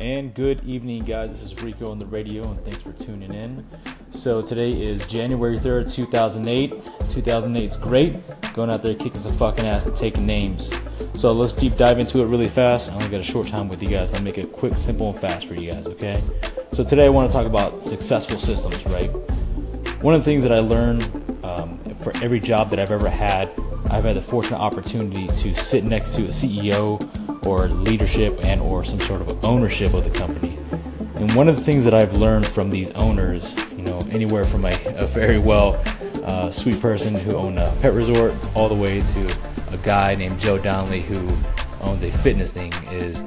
And good evening, guys. This is Rico on the radio, and thanks for tuning in. So, today is January 3rd, 2008. 2008 is great. Going out there kicking some fucking ass and taking names. So, let's deep dive into it really fast. I only got a short time with you guys. I'll make it quick, simple, and fast for you guys, okay? So, today I want to talk about successful systems, right? One of the things that I learned um, for every job that I've ever had, I've had the fortunate opportunity to sit next to a CEO or leadership and or some sort of ownership of the company. And one of the things that I've learned from these owners, you know, anywhere from a, a very well uh, sweet person who owned a pet resort all the way to a guy named Joe Donnelly who owns a fitness thing is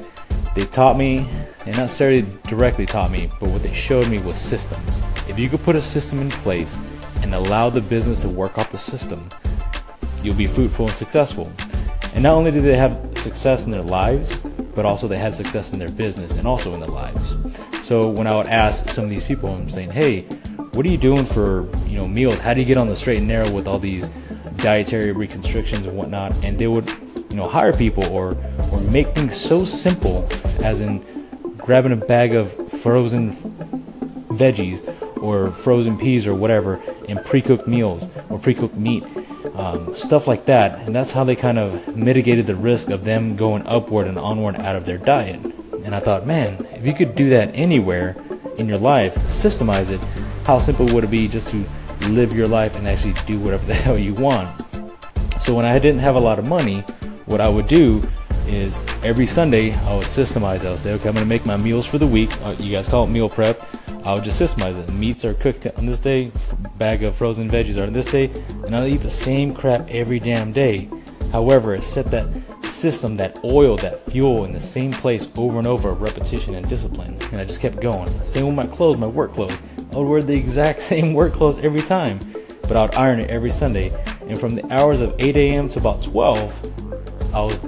they taught me, and not necessarily directly taught me, but what they showed me was systems. If you could put a system in place and allow the business to work off the system, you'll be fruitful and successful. And not only did they have success in their lives, but also they had success in their business and also in their lives. So when I would ask some of these people, I'm saying, "Hey, what are you doing for you know meals? How do you get on the straight and narrow with all these dietary reconstructions and whatnot?" And they would you know hire people or or make things so simple as in grabbing a bag of frozen veggies or frozen peas or whatever and pre-cooked meals or pre-cooked meat um, stuff like that. And that's how they kind of mitigated the risk of them going upward and onward out of their diet. And I thought, man, if you could do that anywhere in your life, systemize it, how simple would it be just to live your life and actually do whatever the hell you want? So when I didn't have a lot of money, what I would do is every Sunday I would systemize. I would say, okay, I'm going to make my meals for the week. Uh, you guys call it meal prep. I would just systemize it. Meats are cooked on this day, bag of frozen veggies are on this day, and I'll eat the same crap every damn day. However, I set that system, that oil, that fuel in the same place over and over, repetition and discipline. And I just kept going. Same with my clothes, my work clothes. I would wear the exact same work clothes every time, but I would iron it every Sunday. And from the hours of 8 a.m. to about 12, I was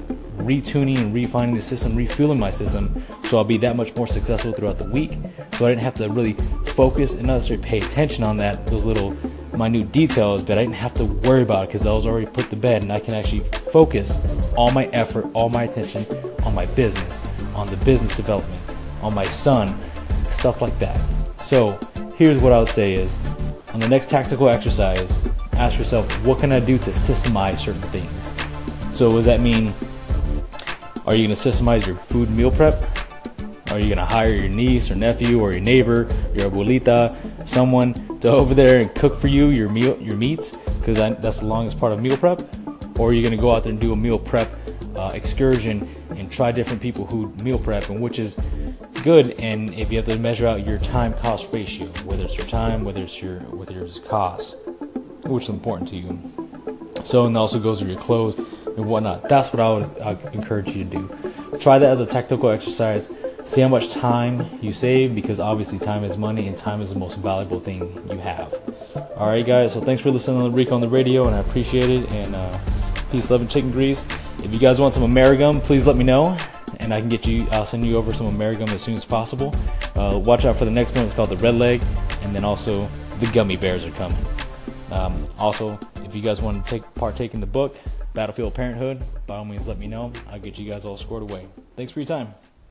retuning and refining the system, refueling my system, so I'll be that much more successful throughout the week. So I didn't have to really focus and necessarily pay attention on that those little minute details, but I didn't have to worry about it because I was already put to bed, and I can actually focus all my effort, all my attention on my business, on the business development, on my son, stuff like that. So here's what I would say is on the next tactical exercise, ask yourself, what can I do to systemize certain things? So does that mean are you going to systemize your food meal prep? Are you going to hire your niece or nephew or your neighbor, your abuelita, someone to over there and cook for you your meal, your meats? Because that's the longest part of meal prep. Or are you going to go out there and do a meal prep uh, excursion and try different people who meal prep and which is good. And if you have to measure out your time cost ratio, whether it's your time, whether it's your whether it's cost, which is important to you. So and also goes with your clothes and whatnot. That's what I would encourage you to do. Try that as a technical exercise. See how much time you save because obviously time is money and time is the most valuable thing you have. All right, guys. So thanks for listening to Rico on the radio, and I appreciate it. And uh, peace, love, and chicken grease. If you guys want some Amerigum, please let me know, and I can get you. I'll send you over some Amerigum as soon as possible. Uh, watch out for the next one. It's called the Red Leg, and then also the gummy bears are coming. Um, also, if you guys want to take partake in the book, Battlefield Parenthood, by all means let me know. I'll get you guys all scored away. Thanks for your time.